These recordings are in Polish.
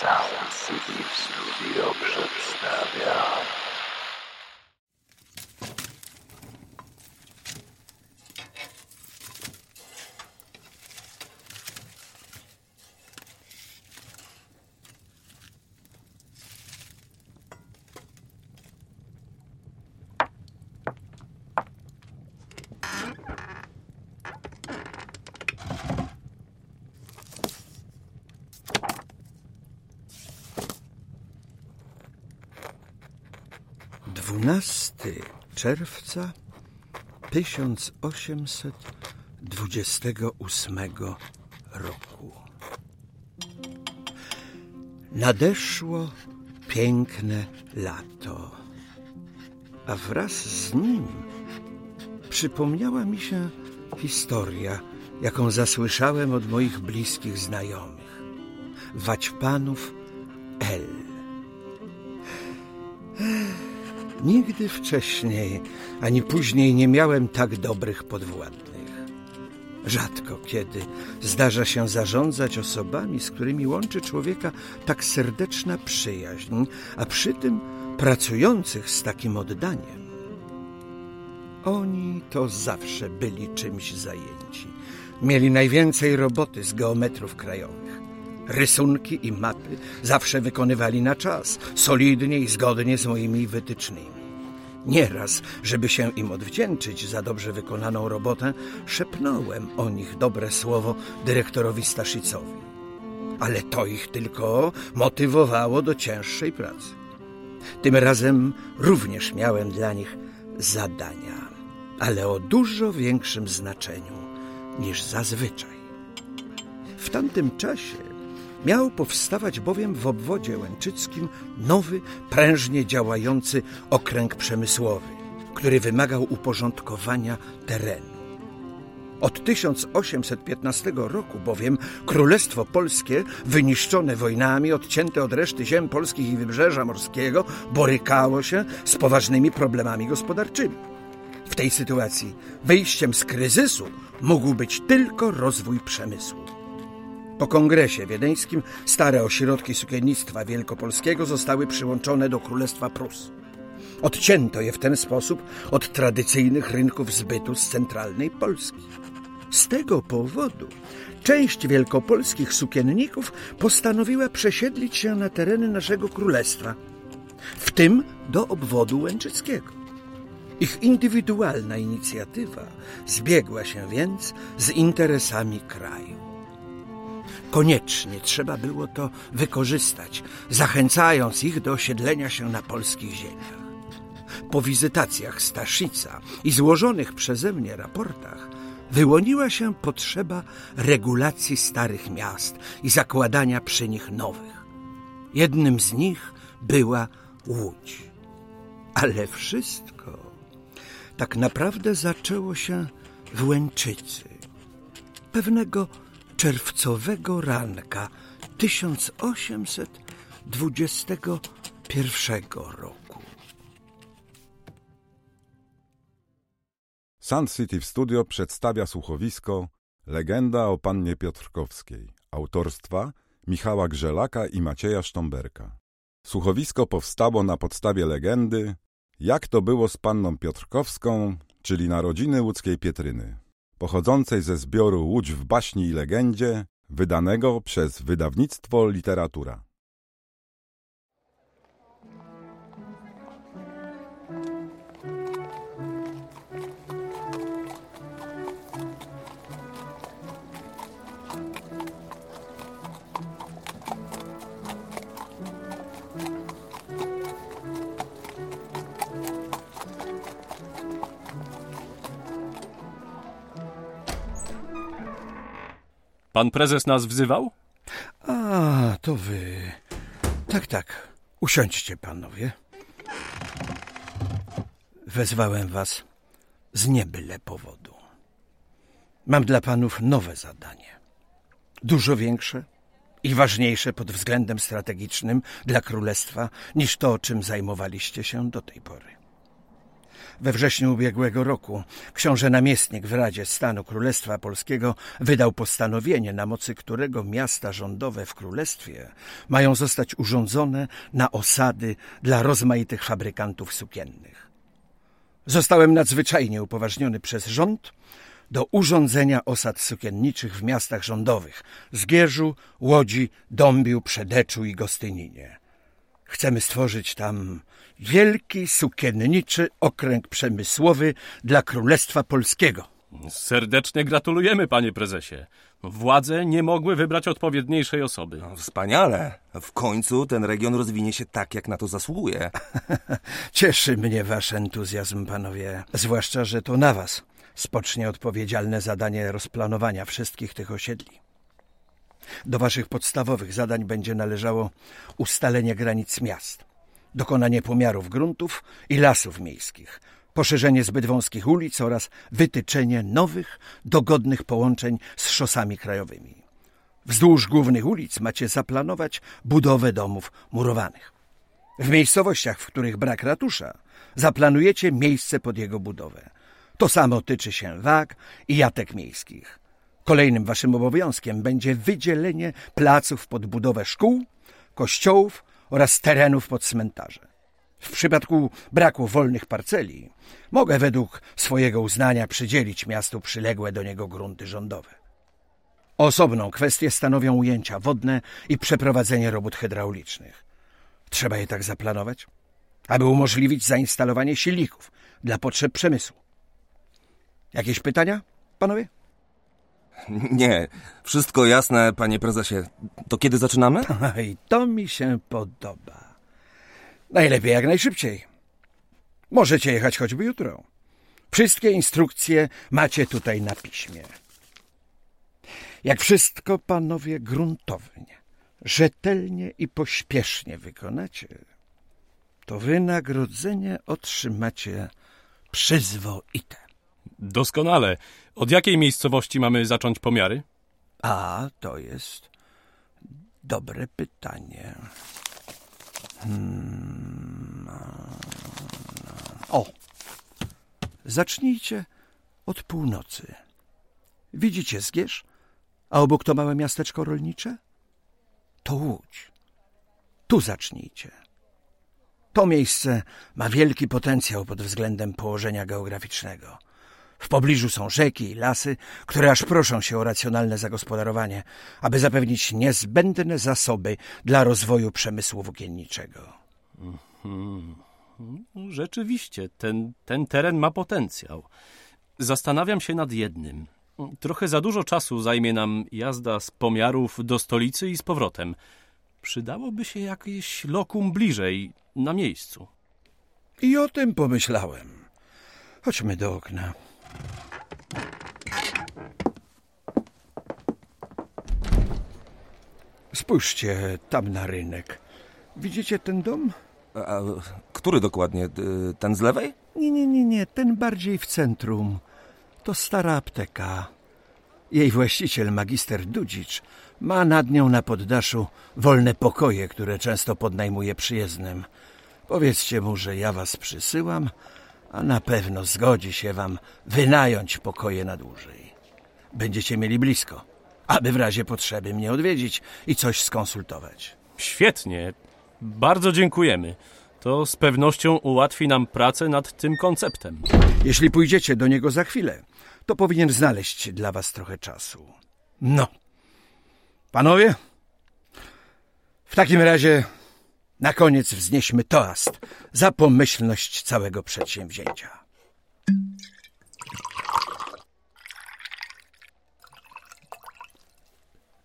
Sound City Studio przedstawia czerwca 1828 roku. Nadeszło piękne lato, a wraz z nim przypomniała mi się historia, jaką zasłyszałem od moich bliskich znajomych. Waćpanów Nigdy wcześniej ani później nie miałem tak dobrych podwładnych. Rzadko kiedy zdarza się zarządzać osobami, z którymi łączy człowieka tak serdeczna przyjaźń, a przy tym pracujących z takim oddaniem. Oni to zawsze byli czymś zajęci. Mieli najwięcej roboty z geometrów krajowych. Rysunki i mapy zawsze wykonywali na czas, solidnie i zgodnie z moimi wytycznymi. Nieraz, żeby się im odwdzięczyć za dobrze wykonaną robotę, szepnąłem o nich dobre słowo dyrektorowi Staszicowi. Ale to ich tylko motywowało do cięższej pracy. Tym razem również miałem dla nich zadania, ale o dużo większym znaczeniu niż zazwyczaj. W tamtym czasie Miał powstawać bowiem w obwodzie łęczyckim nowy, prężnie działający okręg przemysłowy, który wymagał uporządkowania terenu. Od 1815 roku bowiem Królestwo Polskie, wyniszczone wojnami, odcięte od reszty ziem polskich i wybrzeża morskiego, borykało się z poważnymi problemami gospodarczymi. W tej sytuacji wyjściem z kryzysu mógł być tylko rozwój przemysłu. Po kongresie wiedeńskim stare ośrodki sukiennictwa wielkopolskiego zostały przyłączone do Królestwa Prus. Odcięto je w ten sposób od tradycyjnych rynków zbytu z centralnej Polski. Z tego powodu część wielkopolskich sukienników postanowiła przesiedlić się na tereny naszego królestwa, w tym do obwodu łęczyckiego. Ich indywidualna inicjatywa zbiegła się więc z interesami kraju. Koniecznie trzeba było to wykorzystać, zachęcając ich do osiedlenia się na polskich ziemiach. Po wizytacjach Staszica i złożonych przeze mnie raportach wyłoniła się potrzeba regulacji starych miast i zakładania przy nich nowych. Jednym z nich była Łódź. Ale wszystko tak naprawdę zaczęło się w Łęczycy. Pewnego czerwcowego ranka 1821 roku. Sand City Studio przedstawia słuchowisko Legenda o pannie Piotrkowskiej autorstwa Michała Grzelaka i Macieja Sztomberka. Słuchowisko powstało na podstawie legendy Jak to było z panną Piotrkowską, czyli narodziny łódzkiej Pietryny pochodzącej ze zbioru Łódź w baśni i legendzie, wydanego przez wydawnictwo Literatura. Pan prezes nas wzywał? A, to wy. Tak, tak. Usiądźcie, panowie. Wezwałem was z niebyle powodu. Mam dla panów nowe zadanie. Dużo większe i ważniejsze pod względem strategicznym dla królestwa niż to, czym zajmowaliście się do tej pory. We wrześniu ubiegłego roku książę namiestnik w Radzie Stanu Królestwa Polskiego wydał postanowienie, na mocy którego miasta rządowe w królestwie mają zostać urządzone na osady dla rozmaitych fabrykantów sukiennych. Zostałem nadzwyczajnie upoważniony przez rząd do urządzenia osad sukienniczych w miastach rządowych Zgierzu, Łodzi, Dąbiu, Przedeczu i Gostyninie. Chcemy stworzyć tam wielki sukienniczy okręg przemysłowy dla Królestwa Polskiego. Serdecznie gratulujemy, panie prezesie. Władze nie mogły wybrać odpowiedniejszej osoby. No, wspaniale. W końcu ten region rozwinie się tak, jak na to zasługuje. Cieszy mnie wasz entuzjazm, panowie, zwłaszcza, że to na was spocznie odpowiedzialne zadanie rozplanowania wszystkich tych osiedli. Do waszych podstawowych zadań będzie należało ustalenie granic miast, dokonanie pomiarów gruntów i lasów miejskich, poszerzenie zbyt wąskich ulic oraz wytyczenie nowych, dogodnych połączeń z szosami krajowymi. Wzdłuż głównych ulic macie zaplanować budowę domów murowanych. W miejscowościach, w których brak ratusza, zaplanujecie miejsce pod jego budowę. To samo tyczy się wag i jatek miejskich. Kolejnym waszym obowiązkiem będzie wydzielenie placów pod budowę szkół, kościołów oraz terenów pod cmentarze. W przypadku braku wolnych parceli mogę według swojego uznania przydzielić miastu przyległe do niego grunty rządowe. Osobną kwestię stanowią ujęcia wodne i przeprowadzenie robót hydraulicznych. Trzeba je tak zaplanować, aby umożliwić zainstalowanie silników dla potrzeb przemysłu. Jakieś pytania, panowie? Nie, wszystko jasne, panie prezesie. To kiedy zaczynamy? I to mi się podoba. Najlepiej jak najszybciej. Możecie jechać choćby jutro. Wszystkie instrukcje macie tutaj na piśmie. Jak wszystko, panowie, gruntownie, rzetelnie i pośpiesznie wykonacie, to wynagrodzenie otrzymacie przyzwoite. Doskonale. Od jakiej miejscowości mamy zacząć pomiary? A, to jest dobre pytanie. Hmm. O! Zacznijcie od północy. Widzicie Zgierz? A obok to małe miasteczko rolnicze? To Łódź. Tu zacznijcie. To miejsce ma wielki potencjał pod względem położenia geograficznego. W pobliżu są rzeki i lasy, które aż proszą się o racjonalne zagospodarowanie, aby zapewnić niezbędne zasoby dla rozwoju przemysłu włókienniczego. Rzeczywiście, ten, ten teren ma potencjał. Zastanawiam się nad jednym. Trochę za dużo czasu zajmie nam jazda z pomiarów do stolicy i z powrotem. Przydałoby się jakieś lokum bliżej, na miejscu. I o tym pomyślałem. Chodźmy do okna. Spójrzcie tam na rynek. Widzicie ten dom? A, który dokładnie? Ten z lewej? Nie, nie, nie, nie, ten bardziej w centrum. To stara apteka. Jej właściciel, magister Dudzicz, ma nad nią na poddaszu wolne pokoje, które często podnajmuje przyjezdnym. Powiedzcie mu, że ja was przysyłam, a na pewno zgodzi się wam wynająć pokoje na dłużej. Będziecie mieli blisko, aby w razie potrzeby mnie odwiedzić i coś skonsultować. Świetnie. Bardzo dziękujemy. To z pewnością ułatwi nam pracę nad tym konceptem. Jeśli pójdziecie do niego za chwilę, to powinien znaleźć dla was trochę czasu. No. Panowie, w takim razie na koniec wznieśmy toast za pomyślność całego przedsięwzięcia.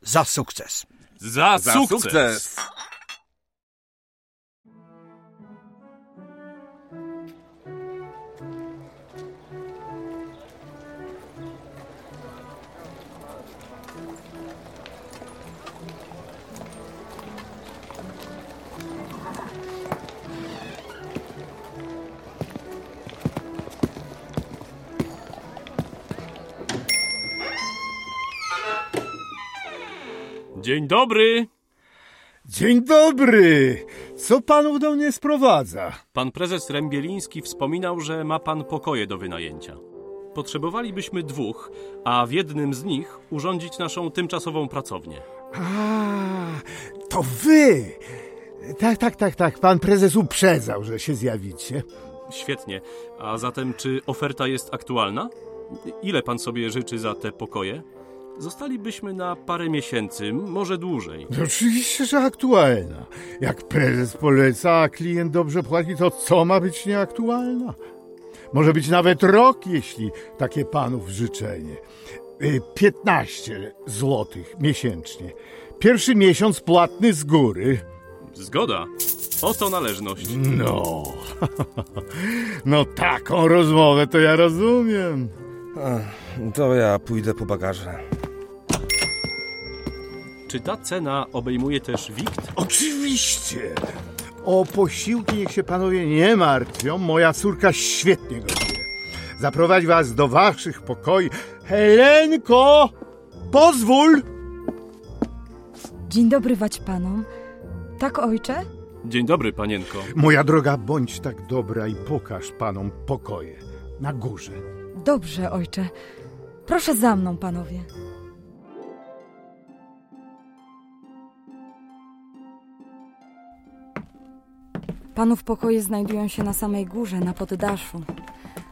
Za sukces. Za, Za sukces! sukces! Dzień dobry. Dzień dobry! Co panów do mnie sprowadza? Pan prezes Rębieliński wspominał, że ma pan pokoje do wynajęcia. Potrzebowalibyśmy dwóch, a w jednym z nich urządzić naszą tymczasową pracownię. A, to wy! Tak, tak, tak, tak. Pan prezes uprzedzał, że się zjawicie. Świetnie. A zatem czy oferta jest aktualna? Ile pan sobie życzy za te pokoje? Zostalibyśmy na parę miesięcy, może dłużej. Oczywiście, że aktualna. Jak prezes poleca, a klient dobrze płaci, to co ma być nieaktualna? Może być nawet rok, jeśli takie panów życzenie. Y, 15 złotych miesięcznie. Pierwszy miesiąc płatny z góry. Zgoda. Oto należność. No, no taką rozmowę to ja rozumiem. To ja pójdę po bagaże. Czy ta cena obejmuje też wikt? Oczywiście. O posiłki niech się panowie nie martwią. Moja córka świetnie gotuje. Zaprowadzi was do waszych pokoi. Helenko, pozwól! Dzień dobry wać panom. Tak, ojcze? Dzień dobry, panienko. Moja droga, bądź tak dobra i pokaż panom pokoje. Na górze. Dobrze, ojcze. Proszę za mną, panowie. Panów pokoje znajdują się na samej górze, na poddaszu.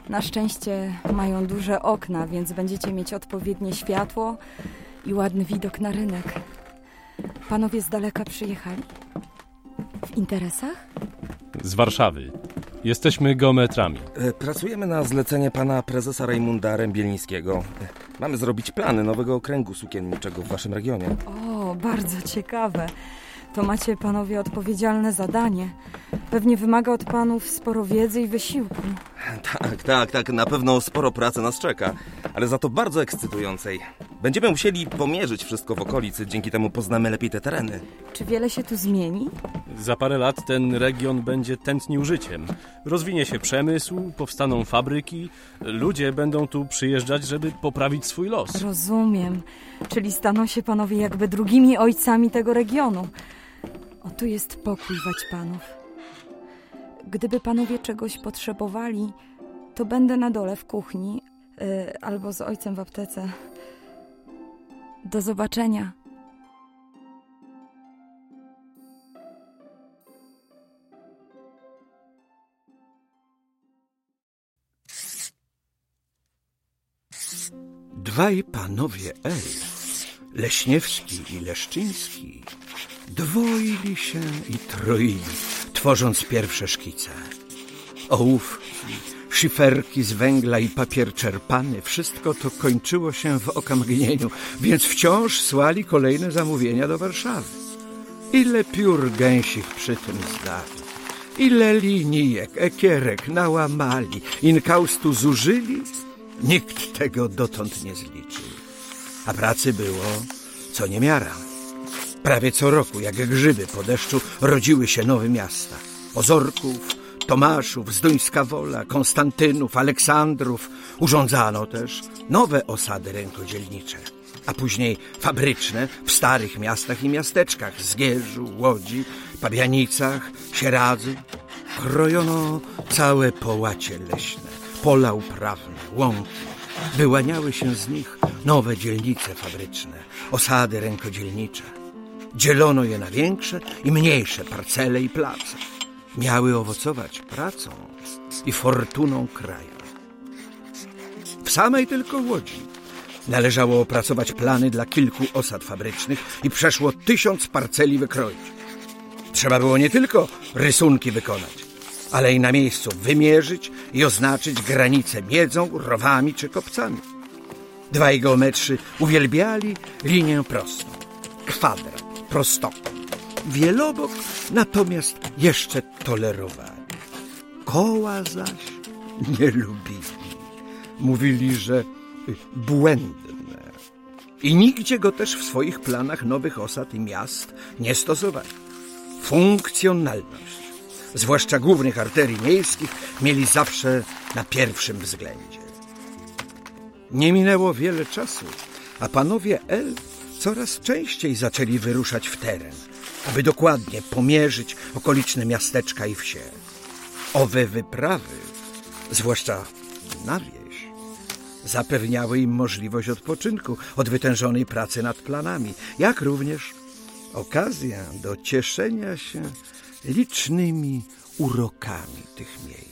Na szczęście mają duże okna, więc będziecie mieć odpowiednie światło i ładny widok na rynek. Panowie z daleka przyjechali? W interesach? Z Warszawy. Jesteśmy geometrami. E, Pracujemy na zlecenie pana prezesa Rajmunda Rębielińskiego. E, Mamy zrobić plany nowego okręgu sukienniczego w waszym regionie. O, bardzo ciekawe. To macie panowie odpowiedzialne zadanie. Pewnie wymaga od panów sporo wiedzy i wysiłku. Tak, tak, tak, na pewno sporo pracy nas czeka, ale za to bardzo ekscytującej. Będziemy musieli pomierzyć wszystko w okolicy, dzięki temu poznamy lepiej te tereny. Czy wiele się tu zmieni? Za parę lat ten region będzie tętnił życiem. Rozwinie się przemysł, powstaną fabryki, ludzie będą tu przyjeżdżać, żeby poprawić swój los. Rozumiem. Czyli staną się panowie jakby drugimi ojcami tego regionu. O, tu jest pokój wać panów. Gdyby panowie czegoś potrzebowali, to będę na dole w kuchni y, albo z ojcem w aptece. Do zobaczenia. Dwaj panowie L, Leśniewski i Leszczyński, dwoili się i troili, tworząc pierwsze szkice. Ołówki, szyferki z węgla i papier czerpany, wszystko to kończyło się w okamgnieniu, więc wciąż słali kolejne zamówienia do Warszawy. Ile piór gęsich przy tym zdali, ile linijek, ekierek nałamali, inkaustu zużyli, nikt tego dotąd nie zliczył. A pracy było co niemiara. Prawie co roku, jak grzyby po deszczu, rodziły się nowe miasta. Ozorków, Tomaszów, Zduńska Wola, Konstantynów, Aleksandrów. Urządzano też nowe osady rękodzielnicze, a później fabryczne w starych miastach i miasteczkach Zgierzu, Łodzi, Pabianicach, Sieradzu. Krojono całe połacie leśne, pola uprawne, łąki. Wyłaniały się z nich nowe dzielnice fabryczne, osady rękodzielnicze. Dzielono je na większe i mniejsze parcele i place. Miały owocować pracą i fortuną kraju. W samej tylko Łodzi należało opracować plany dla kilku osad fabrycznych i przeszło tysiąc parceli wykroić. Trzeba było nie tylko rysunki wykonać, ale i na miejscu wymierzyć i oznaczyć granice miedzą, rowami czy kopcami. Dwaj geometrzy uwielbiali linię prostą, kwadrat, prostokąt. Wielobok natomiast jeszcze tolerowali. Koła zaś nie lubili. Mówili, że błędne. I nigdzie go też w swoich planach nowych osad i miast nie stosowali. Funkcjonalność, zwłaszcza głównych arterii miejskich, mieli zawsze na pierwszym względzie. Nie minęło wiele czasu, a panowie L coraz częściej zaczęli wyruszać w teren, aby dokładnie pomierzyć okoliczne miasteczka i wsie. Owe wyprawy, zwłaszcza na wieś, zapewniały im możliwość odpoczynku od wytężonej pracy nad planami, jak również okazja do cieszenia się licznymi urokami tych miejsc.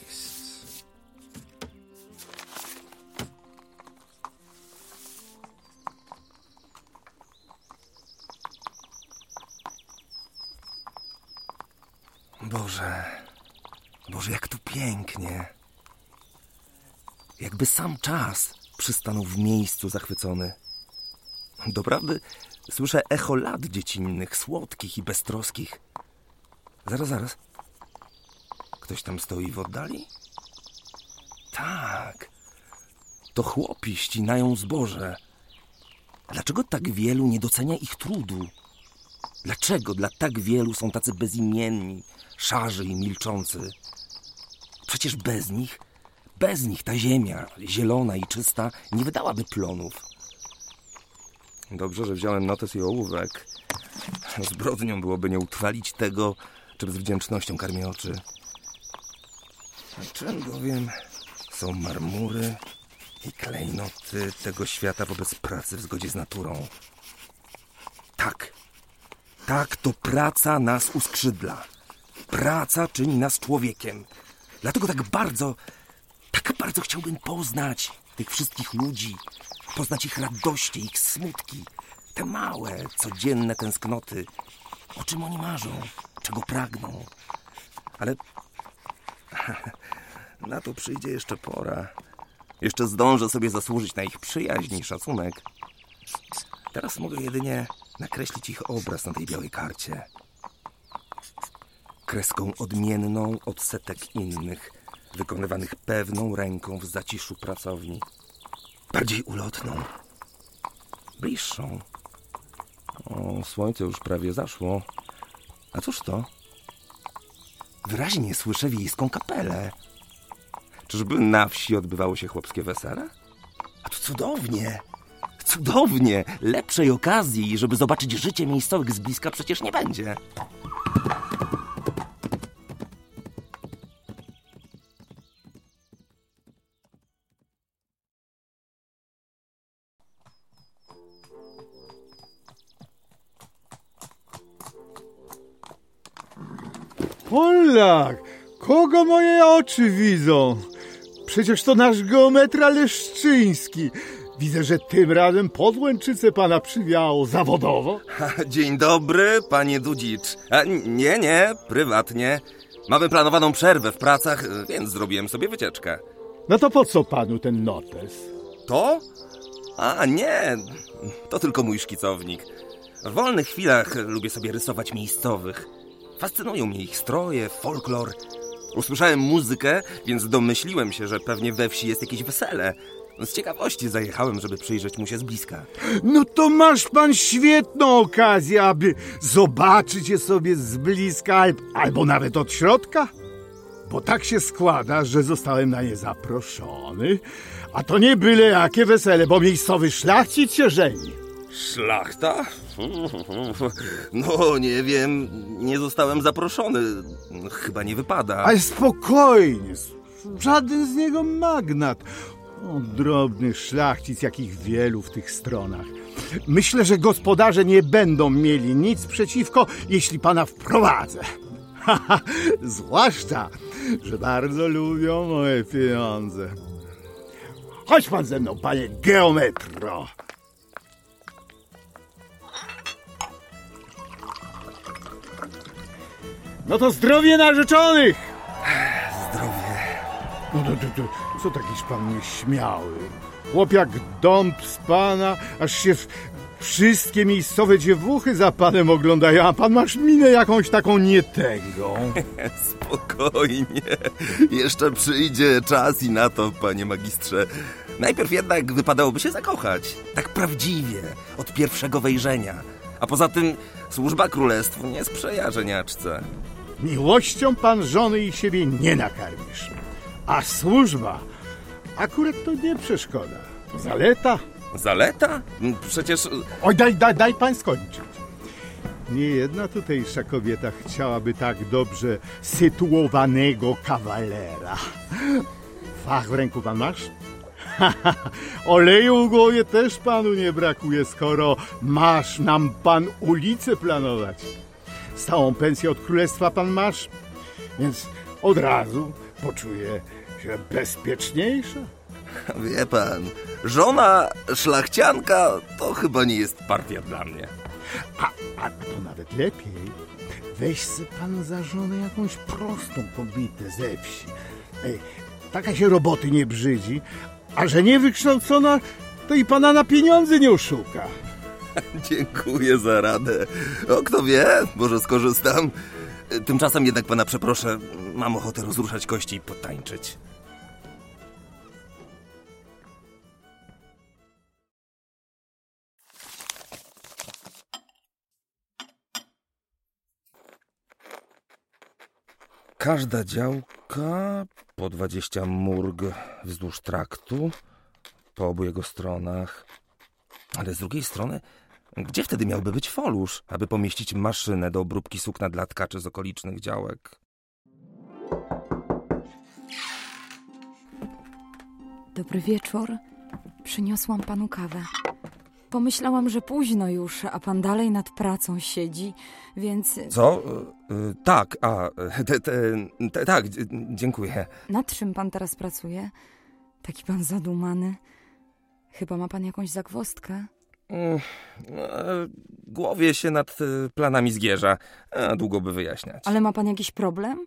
Boże, Boże, jak tu pięknie. Jakby sam czas przystanął w miejscu zachwycony. Doprawdy słyszę echo lat dziecinnych, słodkich i beztroskich. Zaraz, zaraz. Ktoś tam stoi w oddali? Tak. To chłopi ścinają zboże. Dlaczego tak wielu nie docenia ich trudu? Dlaczego dla tak wielu są tacy bezimienni, szarzy i milczący? Przecież bez nich, bez nich ta ziemia, zielona i czysta, nie wydałaby plonów. Dobrze, że wziąłem notes i ołówek. Zbrodnią byłoby nie utrwalić tego, czym z wdzięcznością karmię oczy. A czym bowiem są marmury i klejnoty tego świata wobec pracy w zgodzie z naturą? Tak, tak, to praca nas uskrzydla. Praca czyni nas człowiekiem. Dlatego tak bardzo, tak bardzo chciałbym poznać tych wszystkich ludzi, poznać ich radości, ich smutki, te małe, codzienne tęsknoty. O czym oni marzą, czego pragną. Ale na to przyjdzie jeszcze pora. Jeszcze zdążę sobie zasłużyć na ich przyjaźń i szacunek. Teraz mogę jedynie nakreślić ich obraz na tej białej karcie. Kreską odmienną od setek innych, wykonywanych pewną ręką w zaciszu pracowni. Bardziej ulotną, bliższą. O, słońce już prawie zaszło. A cóż to? Wyraźnie słyszę wiejską kapelę. Czyżby na wsi odbywało się chłopskie wesele? A to cudownie! Cudownie! Lepszej okazji, żeby zobaczyć życie miejscowych z bliska przecież nie będzie. Polak! Kogo moje oczy widzą? Przecież to nasz geometra Leszczyński. Widzę, że tym razem podłęczyce pana przywiało zawodowo. Dzień dobry, panie Dudzicz. A, nie, nie, prywatnie. Mamy planowaną przerwę w pracach, więc zrobiłem sobie wycieczkę. No to po co panu ten notes? To? A, nie, to tylko mój szkicownik. W wolnych chwilach lubię sobie rysować miejscowych. Fascynują mnie ich stroje, folklor. Usłyszałem muzykę, więc domyśliłem się, że pewnie we wsi jest jakieś wesele. Z ciekawości zajechałem, żeby przyjrzeć mu się z bliska. No to masz pan świetną okazję, aby zobaczyć je sobie z bliska albo nawet od środka. Bo tak się składa, że zostałem na nie zaproszony, a to nie byle jakie wesele, bo miejscowy szlachcic się żeni. Szlachta? No, nie wiem, nie zostałem zaproszony. Chyba nie wypada. Ale spokojnie, żaden z niego magnat. O, drobny szlachcic, jakich wielu w tych stronach. Myślę, że gospodarze nie będą mieli nic przeciwko, jeśli pana wprowadzę. Zwłaszcza, że bardzo lubią moje pieniądze. Chodź pan ze mną, panie geometro. No to zdrowie narzeczonych! Zdrowie. No to, to, to co takiś pan nieśmiały? Chłop jak dąb z pana, aż się w, wszystkie miejscowe dziewuchy za panem oglądają, a pan masz minę jakąś taką nietęgą. Spokojnie. Jeszcze przyjdzie czas i na to, panie magistrze. Najpierw jednak wypadałoby się zakochać. Tak prawdziwie, od pierwszego wejrzenia. A poza tym służba królestwu nie sprzyja żeniaczce. Miłością pan żony i siebie nie nakarmisz. A służba akurat to nie przeszkoda. Zaleta. Zaleta? Przecież... Oj, daj, daj, daj pan skończyć. Nie jedna tutejsza kobieta chciałaby tak dobrze sytuowanego kawalera. Fach w ręku pan masz? Oleju w głowie też panu nie brakuje, skoro masz nam pan ulicę planować. Stałą pensję od królestwa pan masz, więc od razu poczuje bezpieczniejsza. Wie pan, żona szlachcianka to chyba nie jest partia dla mnie. A, a to nawet lepiej. Weź se pan za żonę jakąś prostą kobietę ze wsi. Ej, taka się roboty nie brzydzi, a że nie wykształcona, to i pana na pieniądze nie oszuka. Dziękuję za radę. O, kto wie, może skorzystam. Tymczasem jednak pana przeproszę, mam ochotę rozruszać kości i potańczyć. Każda działka po 20 murg wzdłuż traktu, po obu jego stronach. Ale z drugiej strony, gdzie wtedy miałby być folusz, aby pomieścić maszynę do obróbki sukna dla tkaczy z okolicznych działek? Dobry wieczór. Przyniosłam panu kawę. Pomyślałam, że późno już, a pan dalej nad pracą siedzi, więc Co? Y, y, tak, a, te, te, te, tak, dziękuję. nad czym pan teraz pracuje? Taki pan zadumany. Chyba ma pan jakąś zagwozdkę? Mm, e, Głowię się nad e, planami zgierza. Długo by wyjaśniać. Ale ma pan jakiś problem?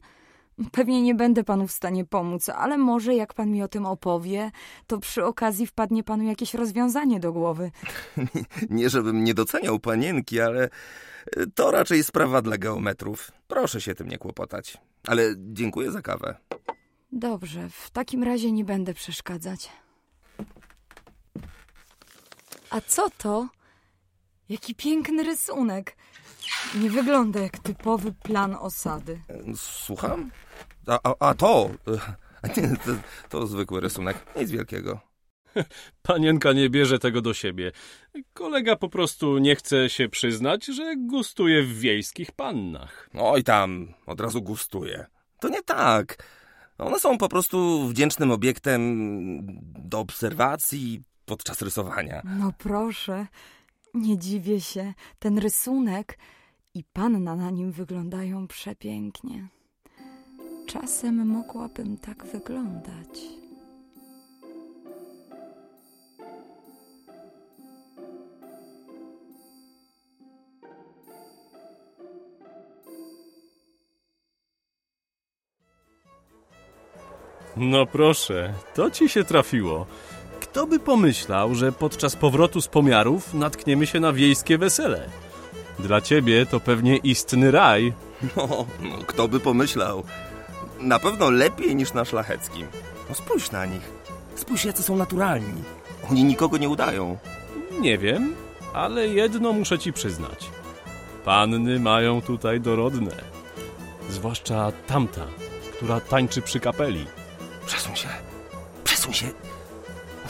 Pewnie nie będę panu w stanie pomóc, ale może jak pan mi o tym opowie, to przy okazji wpadnie panu jakieś rozwiązanie do głowy. Nie, żebym nie doceniał panienki, ale e, to raczej sprawa dla geometrów. Proszę się tym nie kłopotać. Ale dziękuję za kawę. Dobrze, w takim razie nie będę przeszkadzać. A co to? Jaki piękny rysunek. Nie wygląda jak typowy plan osady. Słucham? A, a, a to... e, to, to zwykły rysunek. Nic wielkiego. Panienka nie bierze tego do siebie. Kolega po prostu nie chce się przyznać, że gustuje w wiejskich pannach. Oj tam, od razu gustuje. To nie tak. One są po prostu wdzięcznym obiektem do obserwacji podczas rysowania. No proszę, nie dziwię się. Ten rysunek i panna na nim wyglądają przepięknie. Czasem mogłabym tak wyglądać. No proszę, to ci się trafiło. Kto by pomyślał, że podczas powrotu z pomiarów natkniemy się na wiejskie wesele? Dla ciebie to pewnie istny raj. No, no, kto by pomyślał. Na pewno lepiej niż na szlacheckim. No spójrz na nich. Spójrz, jacy są naturalni. Oni nikogo nie udają. Nie wiem, ale jedno muszę ci przyznać. Panny mają tutaj dorodne. Zwłaszcza tamta, która tańczy przy kapeli. Przesuń się. Przesuń się.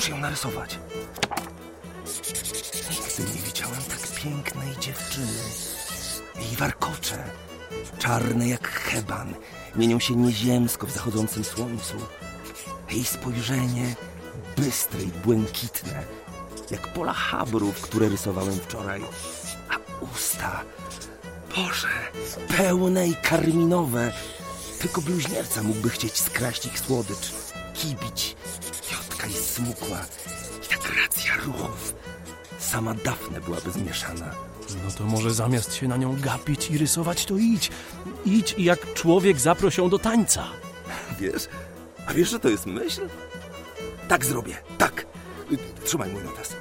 Muszę ją narysować. Nigdy nie widziałem tak pięknej dziewczyny. Jej warkocze, czarne jak heban, mienią się nieziemsko w zachodzącym słońcu. Jej spojrzenie bystre i błękitne, jak pola habrów, które rysowałem wczoraj. A usta, Boże, pełne i karminowe. Tylko bluźnierca mógłby chcieć skraść ich słodycz, kibić. Jotka i smukła, i tak racja ruchów. Sama Dafne byłaby zmieszana. No to może zamiast się na nią gapić i rysować, to idź. Idź i jak człowiek zaproś ją do tańca. Wiesz? A wiesz, że to jest myśl? Tak zrobię, tak. Trzymaj mój notes.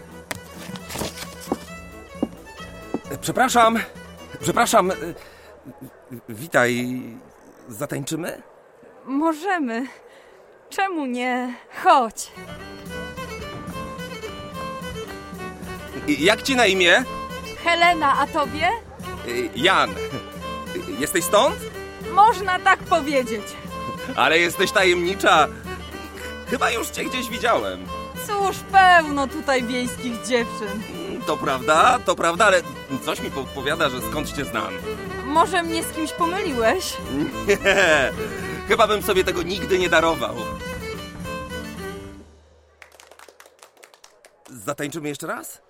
Przepraszam, przepraszam. Witaj. Zatańczymy? Możemy. Czemu nie? Chodź. Jak ci na imię? Helena, a tobie? Y, Jan. Jesteś stąd? Można tak powiedzieć. Ale jesteś tajemnicza. Chyba już cię gdzieś widziałem. Cóż, pełno tutaj wiejskich dziewczyn. To prawda, to prawda, ale coś mi podpowiada, że skąd cię znam. Może mnie z kimś pomyliłeś? Nie, chyba bym sobie tego nigdy nie darował. Zatańczymy jeszcze raz?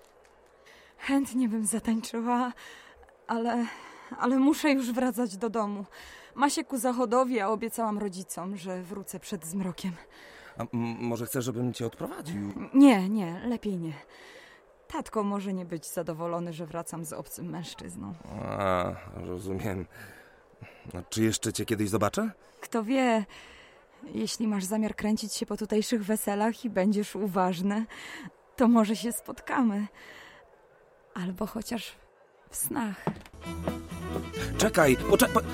Chętnie bym zatańczyła, ale, ale muszę już wracać do domu. Ma się ku zachodowi, a obiecałam rodzicom, że wrócę przed zmrokiem. A może chcesz, żebym cię odprowadził? Nie, nie, lepiej nie. Tatko może nie być zadowolony, że wracam z obcym mężczyzną. A, rozumiem. A czy jeszcze cię kiedyś zobaczę? Kto wie, jeśli masz zamiar kręcić się po tutejszych weselach i będziesz uważny, to może się spotkamy. Albo chociaż w snach. Czekaj, poczekaj.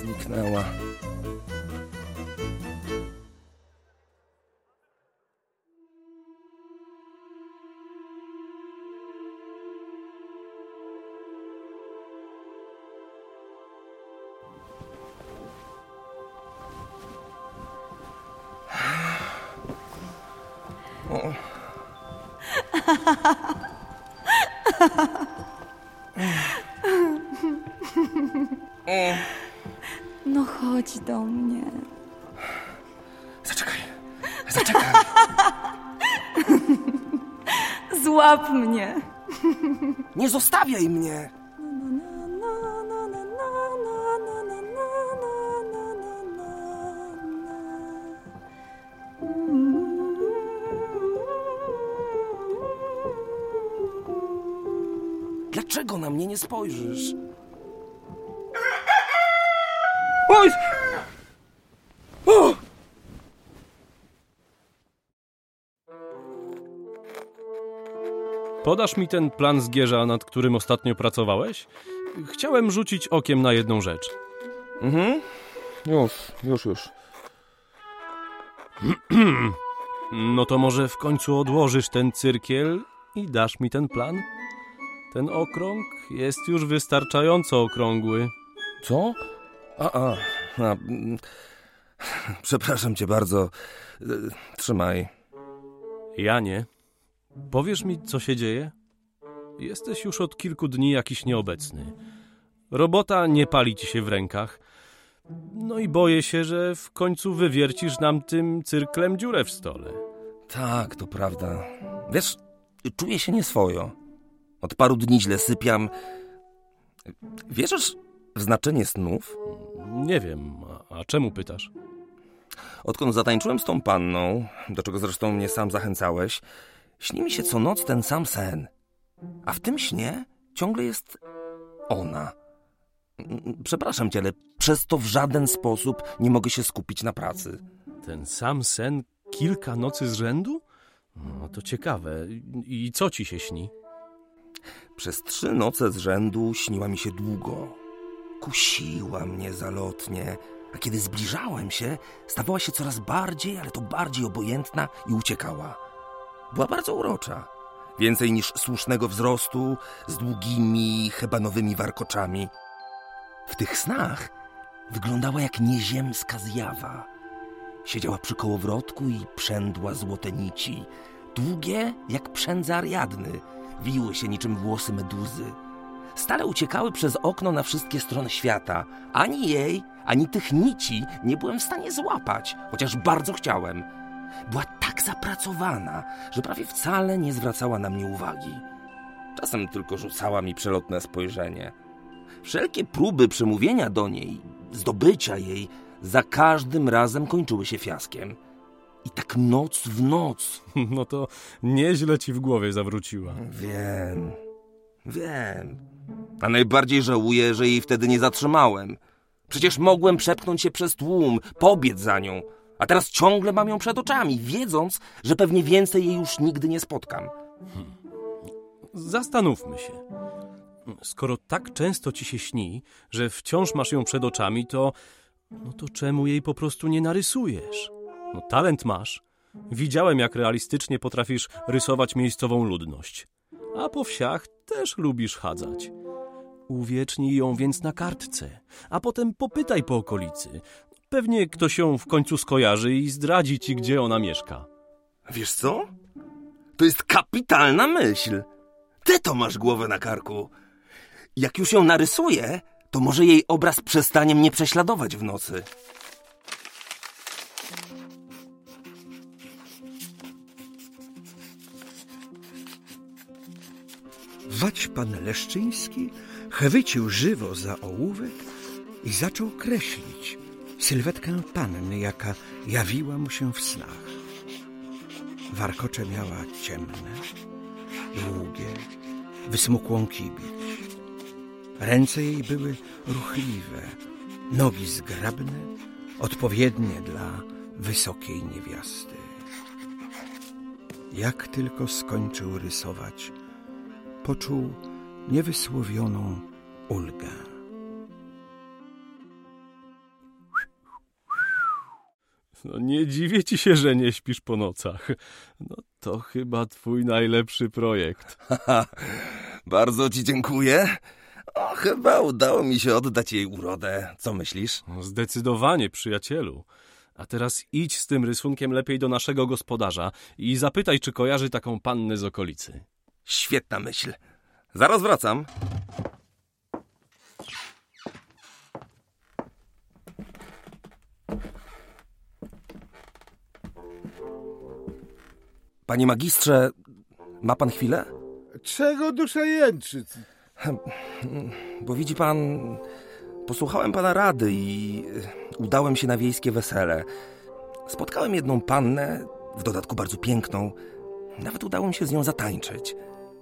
Zniknęła. No chodź do mnie. Zaczekaj, zaczekaj. Złap mnie. Nie zostawiaj mnie. Mnie nie spojrzysz? Oj! O! Podasz mi ten plan zgierza, nad którym ostatnio pracowałeś? Chciałem rzucić okiem na jedną rzecz. Mhm. Już, już, już. No to może w końcu odłożysz ten cyrkiel i dasz mi ten plan? Ten okrąg jest już wystarczająco okrągły. Co? A, a. a mm. Przepraszam cię bardzo. E, Trzymaj. Ja nie. Powiesz mi, co się dzieje? Jesteś już od kilku dni jakiś nieobecny. Robota nie pali ci się w rękach. No i boję się, że w końcu wywiercisz nam tym cyrklem dziurę w stole. Tak, to prawda. Wiesz, czuję się nieswojo. Od paru dni źle sypiam. Wierzysz w znaczenie snów? Nie wiem, a, a czemu pytasz? Odkąd zatańczyłem z tą panną, do czego zresztą mnie sam zachęcałeś, śni mi się co noc ten sam sen. A w tym śnie ciągle jest ona. Przepraszam cię, ale przez to w żaden sposób nie mogę się skupić na pracy. Ten sam sen kilka nocy z rzędu? No to ciekawe. I co ci się śni? Przez trzy noce z rzędu śniła mi się długo. Kusiła mnie zalotnie, a kiedy zbliżałem się, stawała się coraz bardziej, ale to bardziej obojętna i uciekała. Była bardzo urocza. Więcej niż słusznego wzrostu, z długimi, hebanowymi warkoczami. W tych snach wyglądała jak nieziemska zjawa. Siedziała przy kołowrotku i przędła złote nici. Długie jak przędza Ariadny, wiły się niczym włosy meduzy. Stale uciekały przez okno na wszystkie strony świata. Ani jej, ani tych nici nie byłem w stanie złapać, chociaż bardzo chciałem. Była tak zapracowana, że prawie wcale nie zwracała na mnie uwagi. Czasem tylko rzucała mi przelotne spojrzenie. Wszelkie próby przemówienia do niej, zdobycia jej, za każdym razem kończyły się fiaskiem. I tak noc w noc. No to nieźle ci w głowie zawróciła. Wiem, wiem. A najbardziej żałuję, że jej wtedy nie zatrzymałem. Przecież mogłem przepchnąć się przez tłum, pobiec za nią. A teraz ciągle mam ją przed oczami, wiedząc, że pewnie więcej jej już nigdy nie spotkam. Zastanówmy się. Skoro tak często ci się śni, że wciąż masz ją przed oczami, to. No to czemu jej po prostu nie narysujesz? No talent masz. Widziałem, jak realistycznie potrafisz rysować miejscową ludność. A po wsiach też lubisz chadzać. Uwiecznij ją więc na kartce, a potem popytaj po okolicy. Pewnie ktoś ją w końcu skojarzy i zdradzi ci, gdzie ona mieszka. Wiesz co? To jest kapitalna myśl. Ty to masz głowę na karku. Jak już ją narysuję, to może jej obraz przestanie mnie prześladować w nocy. Wać pan Leszczyński chwycił żywo za ołówek i zaczął kreślić sylwetkę panny, jaka jawiła mu się w snach. Warkocze miała ciemne, długie, wysmukłą kibić. Ręce jej były ruchliwe, nogi zgrabne, odpowiednie dla wysokiej niewiasty. Jak tylko skończył rysować, poczuł niewysłowioną ulgę. No nie dziwię ci się, że nie śpisz po nocach. No to chyba twój najlepszy projekt. Bardzo ci dziękuję. O, chyba udało mi się oddać jej urodę. Co myślisz? Zdecydowanie, przyjacielu. A teraz idź z tym rysunkiem lepiej do naszego gospodarza i zapytaj, czy kojarzy taką pannę z okolicy. Świetna myśl. Zaraz wracam. Panie magistrze, ma pan chwilę? Czego dusza jęczy? Bo widzi pan, posłuchałem pana rady i y, udałem się na wiejskie wesele. Spotkałem jedną pannę, w dodatku bardzo piękną. Nawet udało mi się z nią zatańczyć.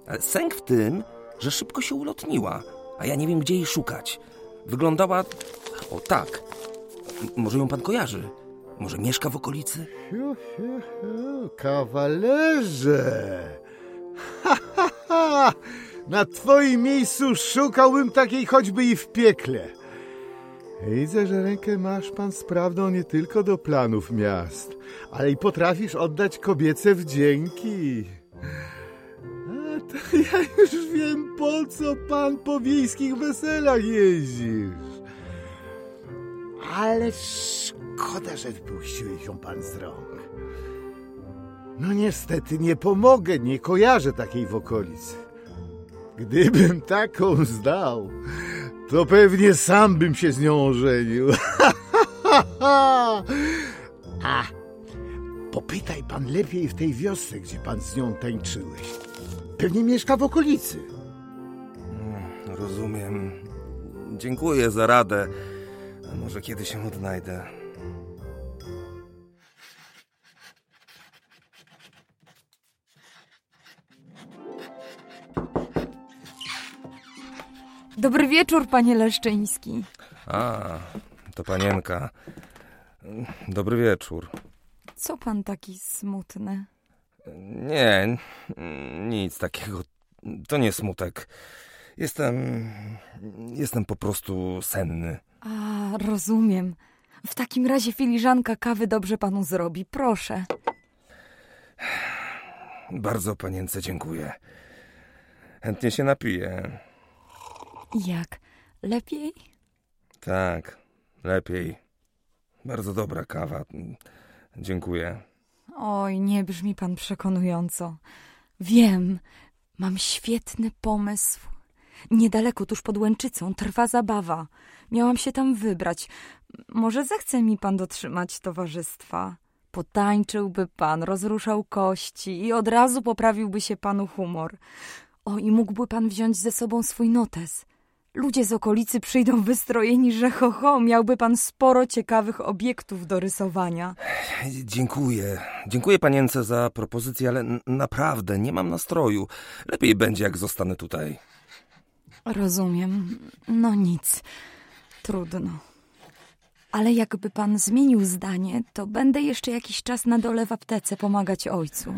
Ale sęk w tym, że szybko się ulotniła, a ja nie wiem, gdzie jej szukać. Wyglądała... O tak. Może ją pan kojarzy? Może mieszka w okolicy? Fiu, fiu, fiu, kawalerze! Ha, ha, ha! Na twoim miejscu szukałbym takiej choćby i w piekle. Widzę, że rękę masz pan sprawną nie tylko do planów miast, ale i potrafisz oddać kobiece wdzięki. Ja już wiem, po co pan po wiejskich weselach jeździsz. Ale szkoda, że wypuściłeś ją pan z rąk. No niestety nie pomogę, nie kojarzę takiej w okolicy. Gdybym taką zdał, to pewnie sam bym się z nią ożenił. A, popytaj pan lepiej w tej wiosce, gdzie pan z nią tańczyłeś. Pewnie mieszka w okolicy. Rozumiem. Dziękuję za radę. A może kiedy się odnajdę. Dobry wieczór, panie Leszczyński. A, to panienka. Dobry wieczór. Co pan taki smutny? Nie, nic takiego. To nie smutek. Jestem. Jestem po prostu senny. A, rozumiem. W takim razie filiżanka kawy dobrze panu zrobi. Proszę. Bardzo panience dziękuję. Chętnie się napiję. Jak? Lepiej? Tak, lepiej. Bardzo dobra kawa. Dziękuję. Oj, nie brzmi pan przekonująco. Wiem, mam świetny pomysł. Niedaleko, tuż pod Łęczycą, trwa zabawa. Miałam się tam wybrać. Może zechce mi pan dotrzymać towarzystwa? Potańczyłby pan, rozruszał kości i od razu poprawiłby się panu humor. O, i mógłby pan wziąć ze sobą swój notes. Ludzie z okolicy przyjdą wystrojeni, że ho, ho, miałby pan sporo ciekawych obiektów do rysowania. Dziękuję. Dziękuję panience za propozycję, ale naprawdę nie mam nastroju. Lepiej będzie, jak zostanę tutaj. Rozumiem. No nic. Trudno. Ale jakby pan zmienił zdanie, to będę jeszcze jakiś czas na dole w aptece pomagać ojcu.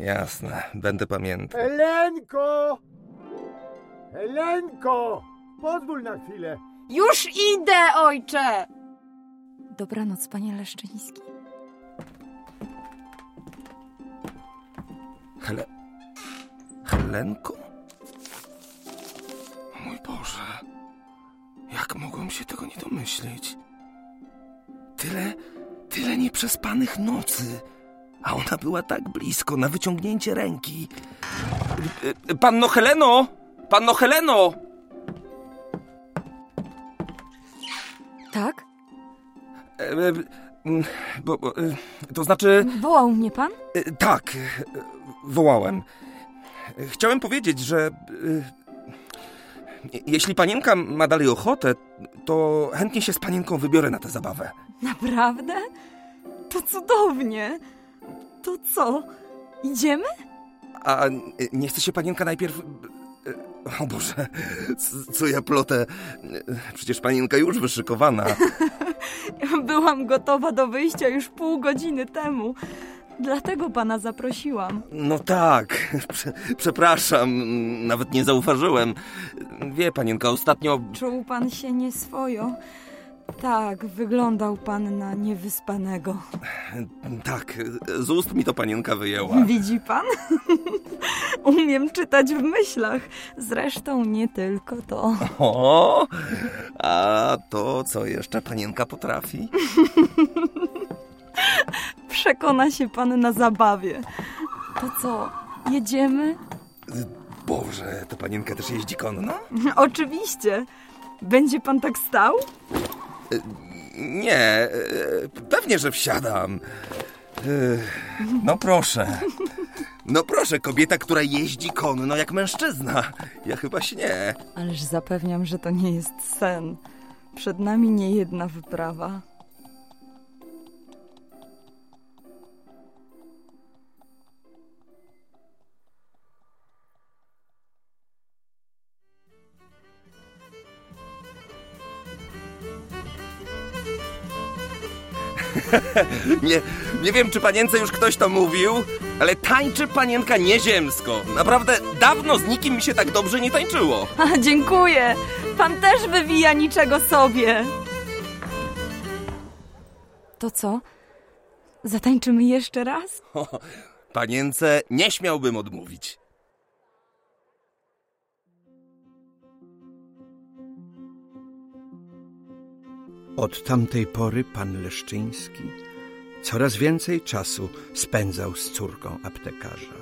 Jasne, będę pamiętał. Helenko! Helenko! Pozwól na chwilę. Już idę, ojcze! Dobranoc, panie Leszczyński. Hele... Helenko? O mój Boże. Jak mogłem się tego nie domyślić? Tyle, tyle nieprzespanych nocy. A ona była tak blisko, na wyciągnięcie ręki. Panno Heleno! Panno Heleno! Tak? E, e, Bo, bo, e, to znaczy, Wołał mnie pan? e, tak, e, wołałem. Chciałem powiedzieć, że e, jeśli panienka ma dalej ochotę, to chętnie się z panienką wybiorę na tę zabawę. Naprawdę? To cudownie. To co? Idziemy? A nie chce się panienka najpierw... O Boże, co ja plotę? Przecież panienka już wyszykowana. Byłam gotowa do wyjścia już pół godziny temu. Dlatego pana zaprosiłam. No tak, prze, przepraszam, nawet nie zauważyłem. Wie panienka, ostatnio... Czuł pan się nieswojo. Tak, wyglądał pan na niewyspanego. Tak, z ust mi to panienka wyjęła. Widzi pan? Umiem czytać w myślach. Zresztą nie tylko to. O, a to co jeszcze panienka potrafi? Przekona się pan na zabawie. To co, jedziemy? Boże, to panienka też jeździ konno? Oczywiście. Będzie pan tak stał? Nie, pewnie, że wsiadam. No proszę. No proszę, kobieta, która jeździ konno jak mężczyzna. Ja chyba śnię. Ależ zapewniam, że to nie jest sen. Przed nami nie jedna wyprawa. Nie, nie wiem, czy panience już ktoś to mówił, ale tańczy panienka nieziemsko. Naprawdę dawno z nikim mi się tak dobrze nie tańczyło. A, dziękuję. Pan też wywija niczego sobie. To co? Zatańczymy jeszcze raz? Panience nie śmiałbym odmówić. Od tamtej pory pan Leszczyński coraz więcej czasu spędzał z córką aptekarza.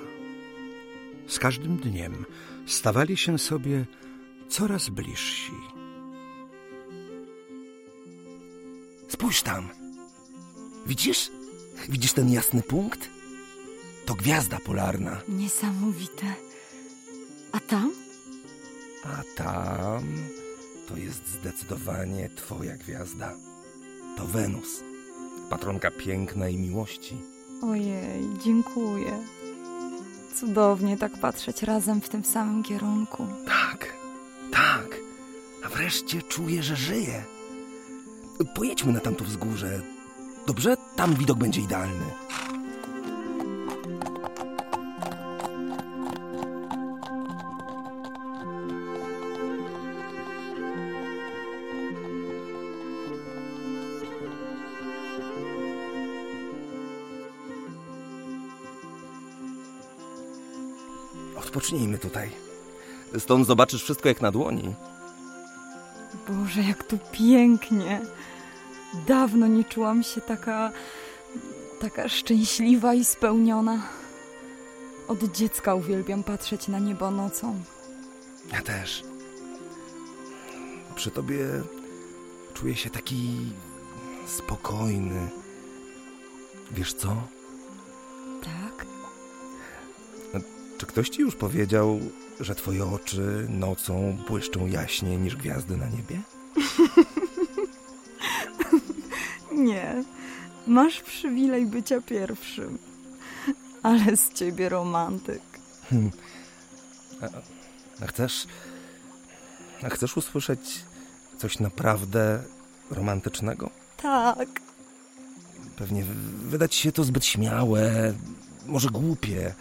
Z każdym dniem stawali się sobie coraz bliżsi. Spójrz tam. Widzisz? Widzisz ten jasny punkt? To gwiazda polarna. Niesamowite. A tam? A tam to jest zdecydowanie twoja gwiazda. To Wenus. Patronka piękna i miłości. Ojej, dziękuję. Cudownie tak patrzeć razem w tym samym kierunku. Tak, tak. A wreszcie czuję, że żyję. Pojedźmy na tamto wzgórze. Dobrze? Tam widok będzie idealny. Odpocznijmy tutaj. Stąd zobaczysz wszystko jak na dłoni. Boże, jak tu pięknie. Dawno nie czułam się taka. taka szczęśliwa i spełniona. Od dziecka uwielbiam patrzeć na niebo nocą. Ja też. Przy tobie czuję się taki spokojny. Wiesz co? Czy ktoś ci już powiedział, że twoje oczy nocą błyszczą jaśniej niż gwiazdy na niebie? Nie. Masz przywilej bycia pierwszym. Ale z ciebie romantyk. A chcesz. A chcesz usłyszeć coś naprawdę romantycznego? Tak. Pewnie w- wydać się to zbyt śmiałe, może głupie,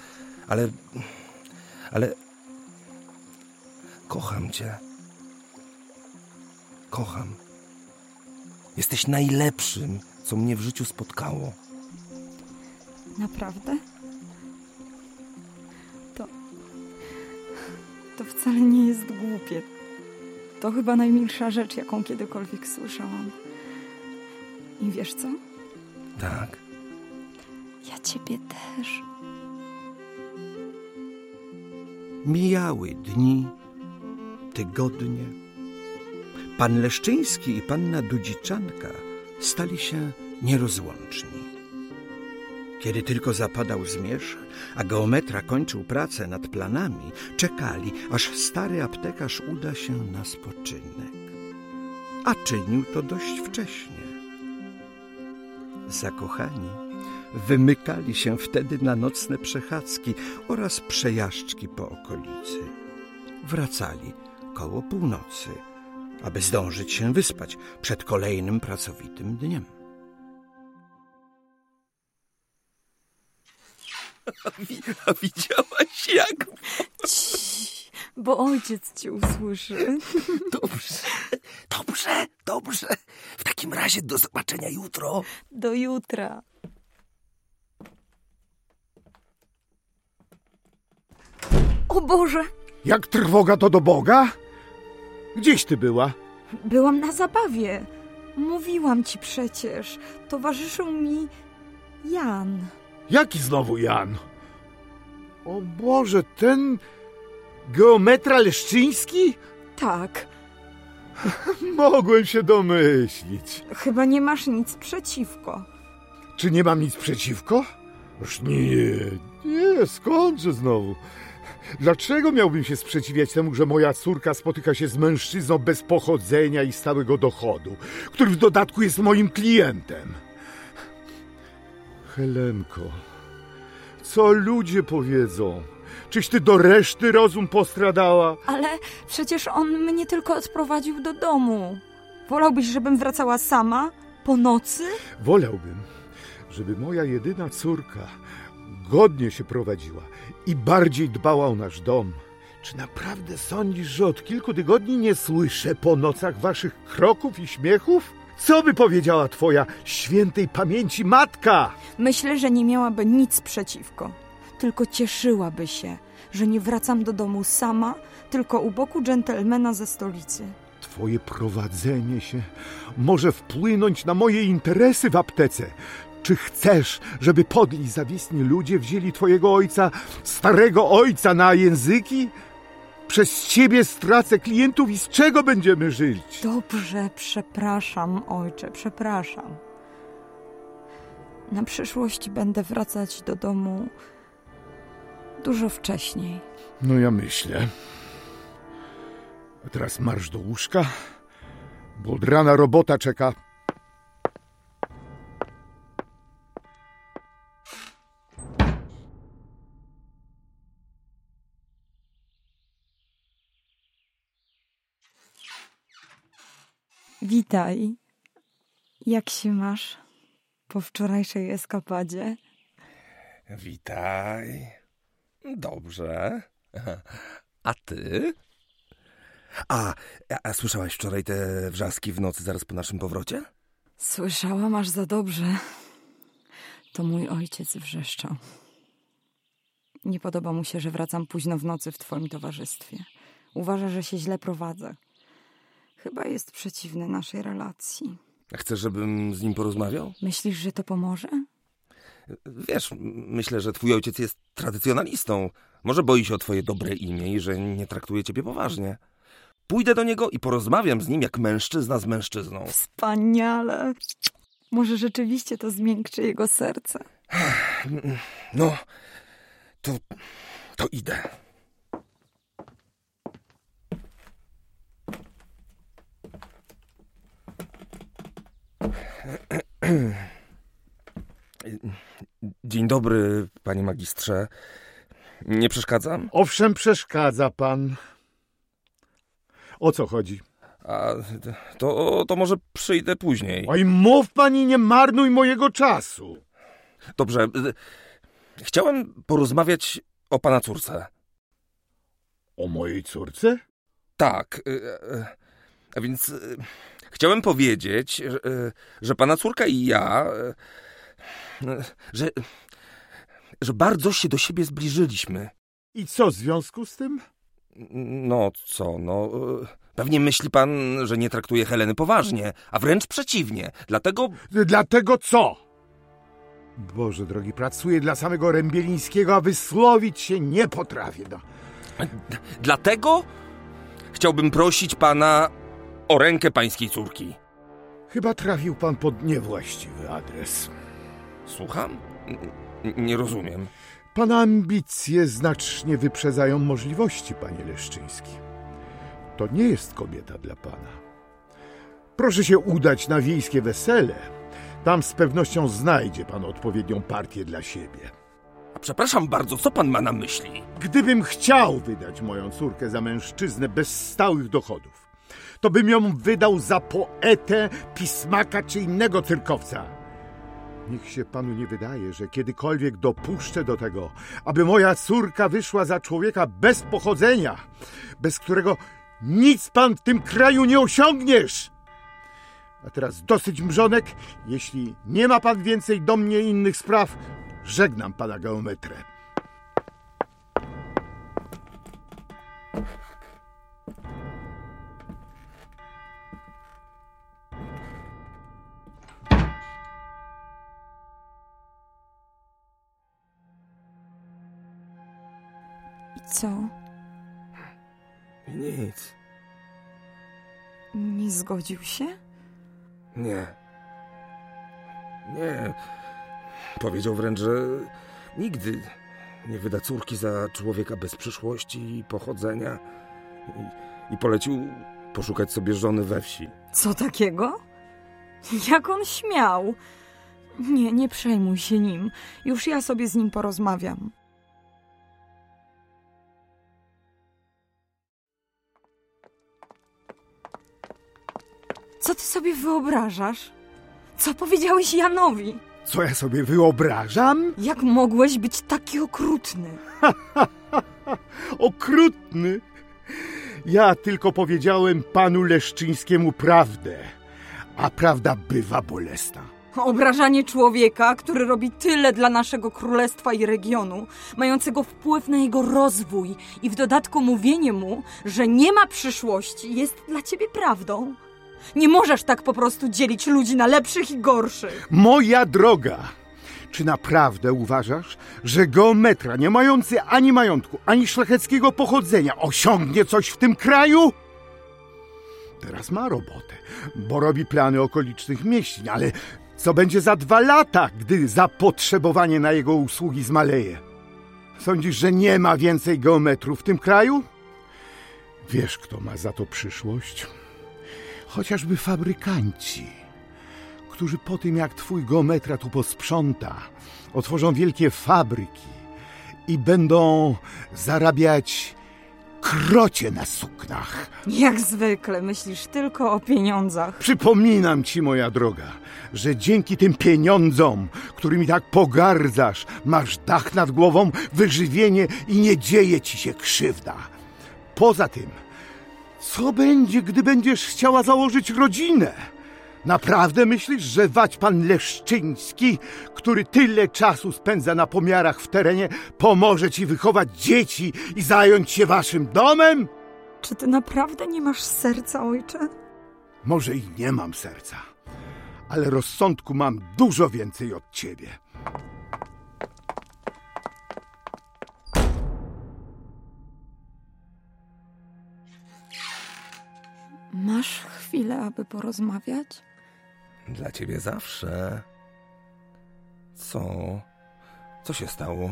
ale. Ale. Kocham cię. Kocham. Jesteś najlepszym, co mnie w życiu spotkało. Naprawdę? To. To wcale nie jest głupie. To chyba najmilsza rzecz, jaką kiedykolwiek słyszałam. I wiesz co? Tak. Ja ciebie też. Mijały dni, tygodnie. Pan Leszczyński i panna Dudziczanka stali się nierozłączni. Kiedy tylko zapadał zmierzch, a geometra kończył pracę nad planami, czekali, aż stary aptekarz uda się na spoczynek. A czynił to dość wcześnie. Zakochani wymykali się wtedy na nocne przechadzki oraz przejażdżki po okolicy. Wracali koło północy, aby zdążyć się wyspać przed kolejnym pracowitym dniem. A widziałaś jak? Cii, bo ojciec cię usłyszy. Dobrze, dobrze, dobrze. W takim razie do zobaczenia jutro. Do jutra. O Boże, Jak trwoga to do Boga? Gdzieś ty była? byłam na zabawie. Mówiłam ci przecież. Towarzyszył mi Jan. Jaki znowu Jan? O Boże, ten geometra Leszczyński? Tak, Mogłem się domyślić. chyba nie masz nic przeciwko. Czy nie mam nic przeciwko? Już nie, nie, skądże znowu? Dlaczego miałbym się sprzeciwiać temu, że moja córka spotyka się z mężczyzną bez pochodzenia i stałego dochodu, który w dodatku jest moim klientem? Helenko, co ludzie powiedzą? Czyś ty do reszty rozum postradała? Ale przecież on mnie tylko odprowadził do domu. Wolałbyś, żebym wracała sama? Po nocy? Wolałbym, żeby moja jedyna córka godnie się prowadziła i bardziej dbała o nasz dom. Czy naprawdę sądzisz, że od kilku tygodni nie słyszę po nocach waszych kroków i śmiechów? Co by powiedziała twoja świętej pamięci matka? Myślę, że nie miałaby nic przeciwko. Tylko cieszyłaby się, że nie wracam do domu sama, tylko u boku dżentelmena ze stolicy. Twoje prowadzenie się może wpłynąć na moje interesy w aptece. Czy chcesz, żeby podli zawisni ludzie wzięli twojego ojca, starego ojca, na języki? Przez ciebie stracę klientów i z czego będziemy żyć? Dobrze, przepraszam, ojcze, przepraszam. Na przyszłość będę wracać do domu dużo wcześniej. No ja myślę. A teraz marsz do łóżka, bo od rana robota czeka. Witaj. Jak się masz po wczorajszej eskapadzie? Witaj. Dobrze. A ty? A, a, słyszałaś wczoraj te wrzaski w nocy zaraz po naszym powrocie? Słyszałam aż za dobrze. To mój ojciec wrzeszczał. Nie podoba mu się, że wracam późno w nocy w twoim towarzystwie. Uważa, że się źle prowadzę. Chyba jest przeciwny naszej relacji. Chcesz, żebym z nim porozmawiał? Myślisz, że to pomoże? Wiesz, myślę, że twój ojciec jest tradycjonalistą. Może boi się o twoje dobre imię i że nie traktuje ciebie poważnie. Pójdę do niego i porozmawiam z nim jak mężczyzna z mężczyzną. Wspaniale. Może rzeczywiście to zmiękczy jego serce. No, to, to idę. Dzień dobry, panie magistrze. Nie przeszkadzam? Owszem, przeszkadza pan. O co chodzi? A to, to może przyjdę później. Oj, mów pani, nie marnuj mojego czasu. Dobrze. y, Chciałem porozmawiać o pana córce. O mojej córce? Tak. y, y, A więc chciałem powiedzieć, że, y, że pana córka i ja, y, y, że, że bardzo się do siebie zbliżyliśmy. I co w związku z tym? No co, no. Pewnie myśli pan, że nie traktuję Heleny poważnie, a wręcz przeciwnie. Dlatego Dlatego co? Boże drogi, pracuję dla samego Rębielińskiego, a wysłowić się nie potrafię. No. Dlatego chciałbym prosić pana o rękę pańskiej córki. Chyba trafił pan pod niewłaściwy adres. Słucham? N- nie rozumiem. Pana ambicje znacznie wyprzedzają możliwości, panie Leszczyński. To nie jest kobieta dla pana. Proszę się udać na wiejskie wesele. Tam z pewnością znajdzie pan odpowiednią partię dla siebie. A przepraszam bardzo, co pan ma na myśli? Gdybym chciał wydać moją córkę za mężczyznę bez stałych dochodów, to bym ją wydał za poetę, pismaka czy innego cyrkowca. Niech się panu nie wydaje, że kiedykolwiek dopuszczę do tego, aby moja córka wyszła za człowieka bez pochodzenia, bez którego nic pan w tym kraju nie osiągniesz. A teraz dosyć mrzonek. Jeśli nie ma pan więcej do mnie innych spraw, żegnam pana geometrę. Co? Nic. Nie zgodził się? Nie. Nie. Powiedział wręcz, że nigdy nie wyda córki za człowieka bez przyszłości i pochodzenia. I, i polecił poszukać sobie żony we wsi. Co takiego? Jak on śmiał? Nie, nie przejmuj się nim. Już ja sobie z nim porozmawiam. Co ty sobie wyobrażasz? Co powiedziałeś Janowi? Co ja sobie wyobrażam? Jak mogłeś być taki okrutny? Okrutny. Ja tylko powiedziałem panu Leszczyńskiemu prawdę, a prawda bywa bolesna. Obrażanie człowieka, który robi tyle dla naszego królestwa i regionu, mającego wpływ na jego rozwój, i w dodatku mówienie mu, że nie ma przyszłości, jest dla ciebie prawdą. Nie możesz tak po prostu dzielić ludzi na lepszych i gorszych. Moja droga, czy naprawdę uważasz, że geometra nie mający ani majątku, ani szlacheckiego pochodzenia osiągnie coś w tym kraju? Teraz ma robotę, bo robi plany okolicznych mieścin, ale co będzie za dwa lata, gdy zapotrzebowanie na jego usługi zmaleje? Sądzisz, że nie ma więcej geometrów w tym kraju? Wiesz, kto ma za to przyszłość? Chociażby fabrykanci, którzy po tym, jak twój geometra tu posprząta, otworzą wielkie fabryki i będą zarabiać krocie na suknach. Jak zwykle myślisz tylko o pieniądzach. Przypominam ci, moja droga, że dzięki tym pieniądzom, którymi tak pogardzasz, masz dach nad głową, wyżywienie i nie dzieje ci się krzywda. Poza tym, co będzie, gdy będziesz chciała założyć rodzinę? Naprawdę myślisz, że wać pan Leszczyński, który tyle czasu spędza na pomiarach w terenie, pomoże ci wychować dzieci i zająć się waszym domem? Czy ty naprawdę nie masz serca, ojcze? Może i nie mam serca, ale rozsądku mam dużo więcej od ciebie. Masz chwilę, aby porozmawiać? Dla ciebie zawsze. Co? Co się stało?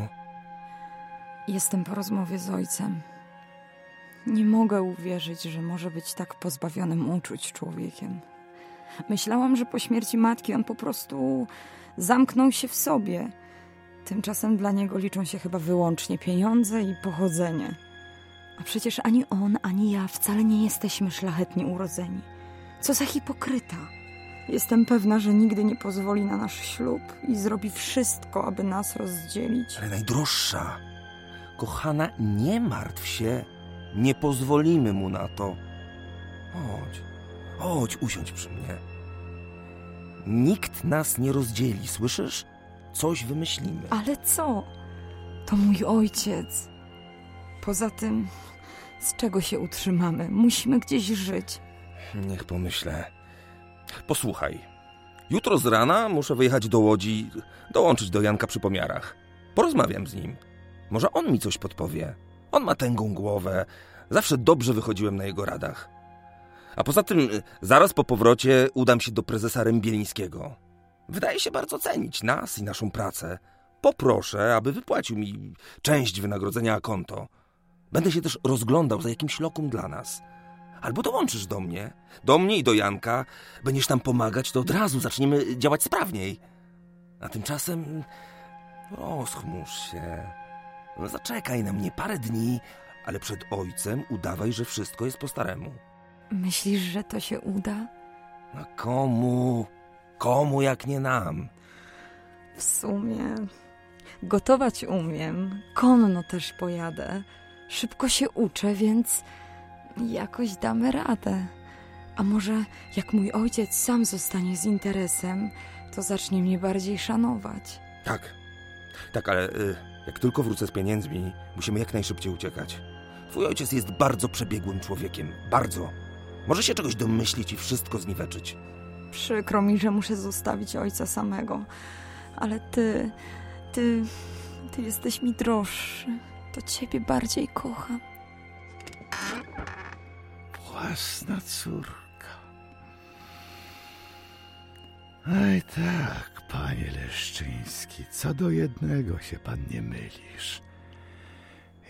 Jestem po rozmowie z ojcem. Nie mogę uwierzyć, że może być tak pozbawionym uczuć człowiekiem. Myślałam, że po śmierci matki on po prostu zamknął się w sobie. Tymczasem dla niego liczą się chyba wyłącznie pieniądze i pochodzenie. A przecież ani on, ani ja wcale nie jesteśmy szlachetnie urodzeni. Co za hipokryta. Jestem pewna, że nigdy nie pozwoli na nasz ślub i zrobi wszystko, aby nas rozdzielić. Ale najdroższa, kochana, nie martw się. Nie pozwolimy mu na to. Chodź, chodź, usiądź przy mnie. Nikt nas nie rozdzieli, słyszysz? Coś wymyślimy. Ale co? To mój ojciec. Poza tym, z czego się utrzymamy? Musimy gdzieś żyć. Niech pomyślę. Posłuchaj. Jutro z rana muszę wyjechać do Łodzi, dołączyć do Janka przy pomiarach. Porozmawiam z nim. Może on mi coś podpowie. On ma tęgą głowę. Zawsze dobrze wychodziłem na jego radach. A poza tym, zaraz po powrocie udam się do prezesa Rębielińskiego. Wydaje się bardzo cenić nas i naszą pracę. Poproszę, aby wypłacił mi część wynagrodzenia a konto. Będę się też rozglądał za jakimś lokum dla nas. Albo dołączysz do mnie, do mnie i do Janka. Będziesz tam pomagać, to od razu zaczniemy działać sprawniej. A tymczasem rozchmurz się. No, zaczekaj na mnie parę dni, ale przed ojcem udawaj, że wszystko jest po staremu. Myślisz, że to się uda? A komu? Komu jak nie nam? W sumie gotować umiem, konno też pojadę. Szybko się uczę, więc jakoś damy radę. A może jak mój ojciec sam zostanie z interesem, to zacznie mnie bardziej szanować. Tak, tak, ale y, jak tylko wrócę z pieniędzmi, musimy jak najszybciej uciekać. Twój ojciec jest bardzo przebiegłym człowiekiem. Bardzo. Może się czegoś domyślić i wszystko zniweczyć. Przykro mi, że muszę zostawić ojca samego, ale ty, ty, ty jesteś mi droższy. To ciebie bardziej kocham. Własna córka. Aj tak, panie Leszczyński, co do jednego się pan nie mylisz.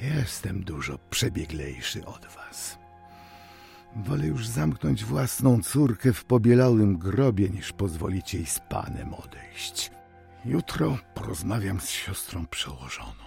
Jestem dużo przebieglejszy od was. Wolę już zamknąć własną córkę w pobielałym grobie, niż pozwolić jej z panem odejść. Jutro porozmawiam z siostrą przełożoną.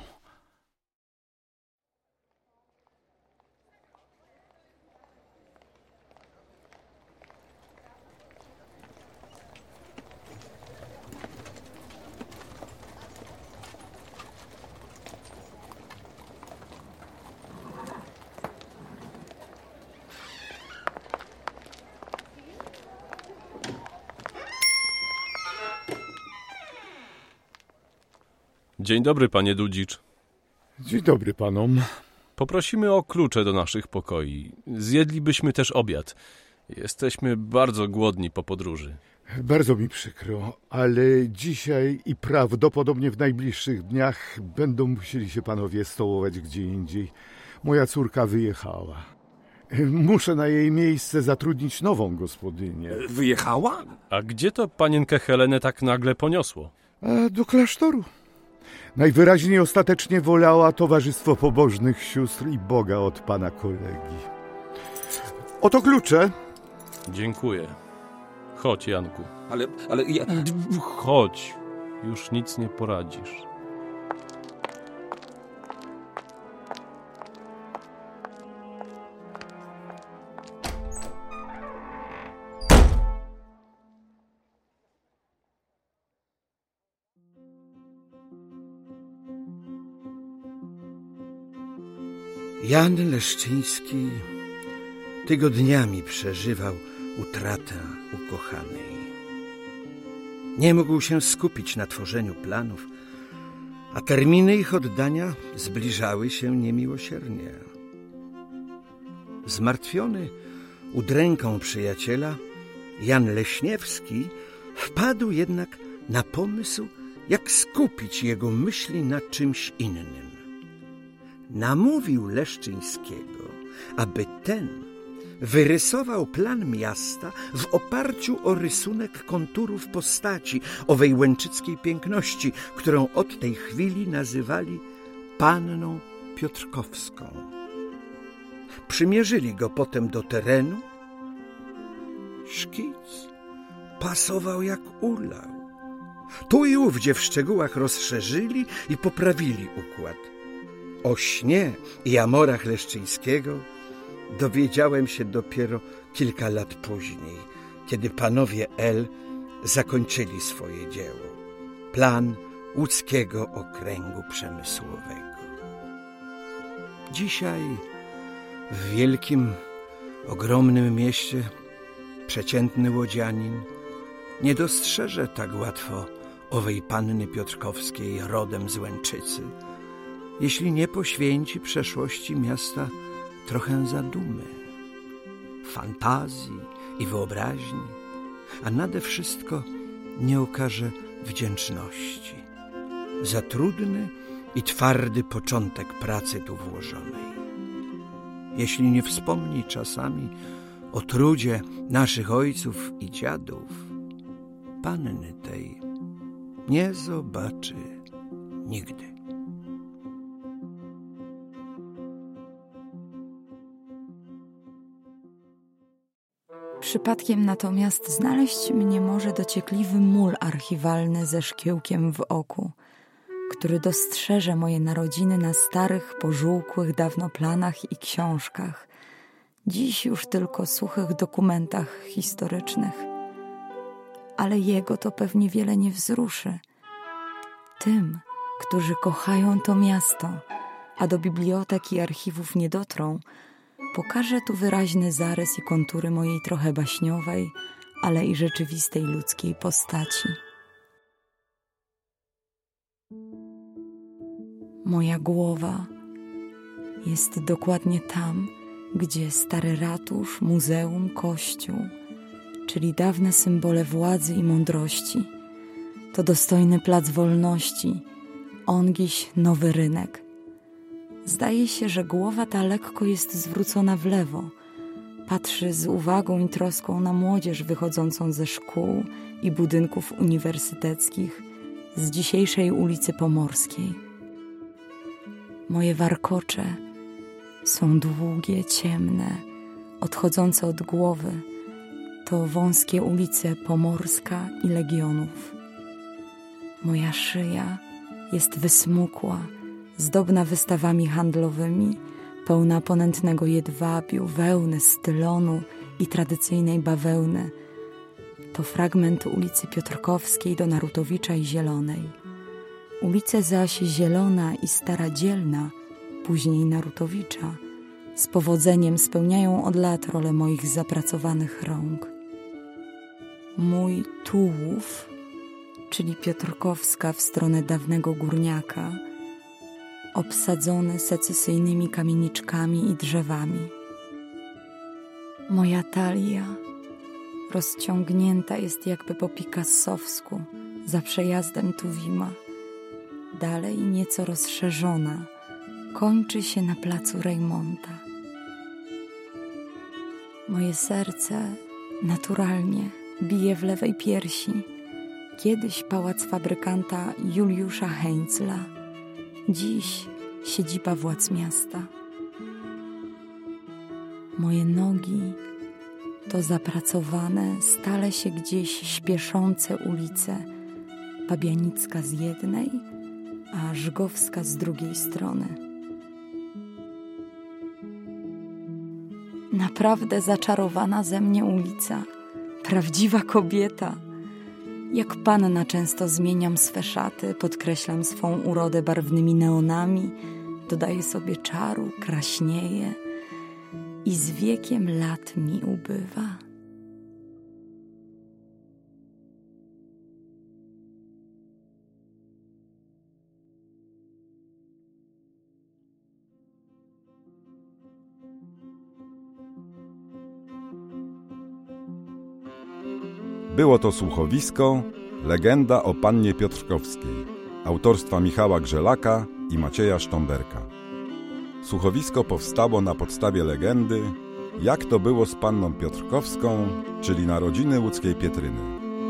Dzień dobry, panie Dudzicz. Dzień dobry panom. Poprosimy o klucze do naszych pokoi. Zjedlibyśmy też obiad. Jesteśmy bardzo głodni po podróży. Bardzo mi przykro, ale dzisiaj i prawdopodobnie w najbliższych dniach będą musieli się panowie stołować gdzie indziej. Moja córka wyjechała. Muszę na jej miejsce zatrudnić nową gospodynię. Wyjechała? A gdzie to panienkę Helenę tak nagle poniosło? A do klasztoru. Najwyraźniej ostatecznie wolała towarzystwo pobożnych sióstr i Boga od pana kolegi. Oto klucze. Dziękuję. Chodź, Janku. Ale, ale ja... Chodź. Już nic nie poradzisz. Jan Leszczyński tygodniami przeżywał utratę ukochanej. Nie mógł się skupić na tworzeniu planów, a terminy ich oddania zbliżały się niemiłosiernie. Zmartwiony udręką przyjaciela, Jan Leśniewski wpadł jednak na pomysł, jak skupić jego myśli na czymś innym namówił Leszczyńskiego, aby ten wyrysował plan miasta w oparciu o rysunek konturów postaci owej łęczyckiej piękności, którą od tej chwili nazywali panną Piotrkowską. Przymierzyli go potem do terenu. Szkic pasował jak ulał. Tu i ówdzie w szczegółach rozszerzyli i poprawili układ – o śnie i amorach Leszczyńskiego dowiedziałem się dopiero kilka lat później, kiedy panowie L zakończyli swoje dzieło. Plan łódzkiego okręgu przemysłowego. Dzisiaj w wielkim, ogromnym mieście przeciętny łodzianin nie dostrzeże tak łatwo owej panny Piotrkowskiej rodem z Łęczycy, jeśli nie poświęci przeszłości miasta trochę zadumy, fantazji i wyobraźni, a nade wszystko nie okaże wdzięczności za trudny i twardy początek pracy tu włożonej. Jeśli nie wspomni czasami o trudzie naszych ojców i dziadów, panny tej nie zobaczy nigdy. Przypadkiem natomiast znaleźć mnie może dociekliwy mól archiwalny ze szkiełkiem w oku, który dostrzeże moje narodziny na starych, pożółkłych dawno planach i książkach, dziś już tylko suchych dokumentach historycznych. Ale jego to pewnie wiele nie wzruszy. Tym, którzy kochają to miasto, a do bibliotek i archiwów nie dotrą, Pokażę tu wyraźny zarys i kontury mojej trochę baśniowej, ale i rzeczywistej ludzkiej postaci. Moja głowa jest dokładnie tam, gdzie stary ratusz, muzeum, kościół, czyli dawne symbole władzy i mądrości. To dostojny plac wolności, ongiś nowy rynek – Zdaje się, że głowa ta lekko jest zwrócona w lewo. Patrzy z uwagą i troską na młodzież wychodzącą ze szkół i budynków uniwersyteckich z dzisiejszej ulicy Pomorskiej. Moje warkocze są długie, ciemne, odchodzące od głowy. To wąskie ulice Pomorska i Legionów. Moja szyja jest wysmukła zdobna wystawami handlowymi, pełna ponętnego jedwabiu, wełny, stylonu i tradycyjnej bawełny. To fragment ulicy Piotrkowskiej do Narutowicza i Zielonej. Ulice zaś Zielona i Stara Dzielna, później Narutowicza, z powodzeniem spełniają od lat rolę moich zapracowanych rąk. Mój tułów, czyli Piotrkowska w stronę dawnego górniaka – obsadzony secesyjnymi kamieniczkami i drzewami. Moja talia rozciągnięta jest jakby po pikassowsku za przejazdem Tuwima. Dalej nieco rozszerzona, kończy się na placu Rejmonta. Moje serce naturalnie bije w lewej piersi. Kiedyś pałac fabrykanta Juliusza Heinzla – dziś siedziba władz miasta. Moje nogi to zapracowane, stale się gdzieś śpieszące ulice, Pabianicka z jednej, a Żgowska z drugiej strony. Naprawdę zaczarowana ze mnie ulica, prawdziwa kobieta – jak panna często zmieniam swe szaty, podkreślam swą urodę barwnymi neonami, dodaję sobie czaru, kraśnieję i z wiekiem lat mi ubywa. Było to słuchowisko Legenda o pannie Piotrkowskiej autorstwa Michała Grzelaka i Macieja Sztomberka. Słuchowisko powstało na podstawie legendy Jak to było z panną Piotrkowską, czyli narodziny łódzkiej Pietryny,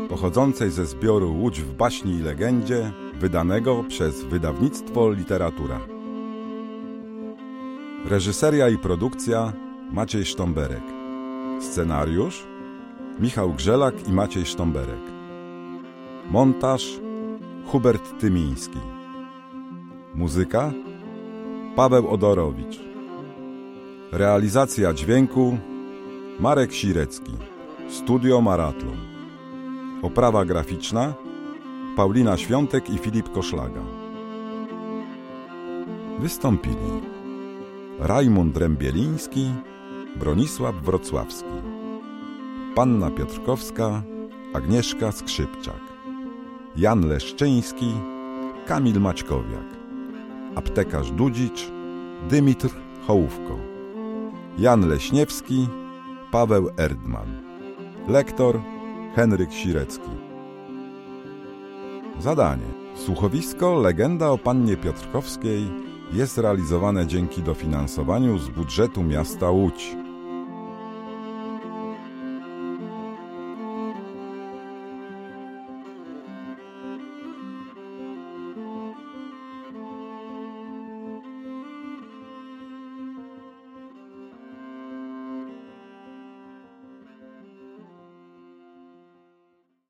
pochodzącej ze zbioru Łódź w baśni i legendzie, wydanego przez wydawnictwo Literatura. Reżyseria i produkcja Maciej Sztomberek. Scenariusz Michał Grzelak i Maciej Sztomberek. Montaż Hubert Tymiński. Muzyka Paweł Odorowicz. Realizacja dźwięku Marek Sirecki. Studio Maratlon. Oprawa graficzna Paulina Świątek i Filip Koszlaga. Wystąpili Rajmund Rębieliński, Bronisław Wrocławski. Panna Piotrkowska, Agnieszka Skrzypczak, Jan Leszczyński, Kamil Maćkowiak, aptekarz Dudzicz, Dymitr Hołówko, Jan Leśniewski, Paweł Erdman, lektor Henryk Sirecki. Zadanie. Słuchowisko Legenda o Pannie Piotrkowskiej jest realizowane dzięki dofinansowaniu z budżetu miasta Łódź.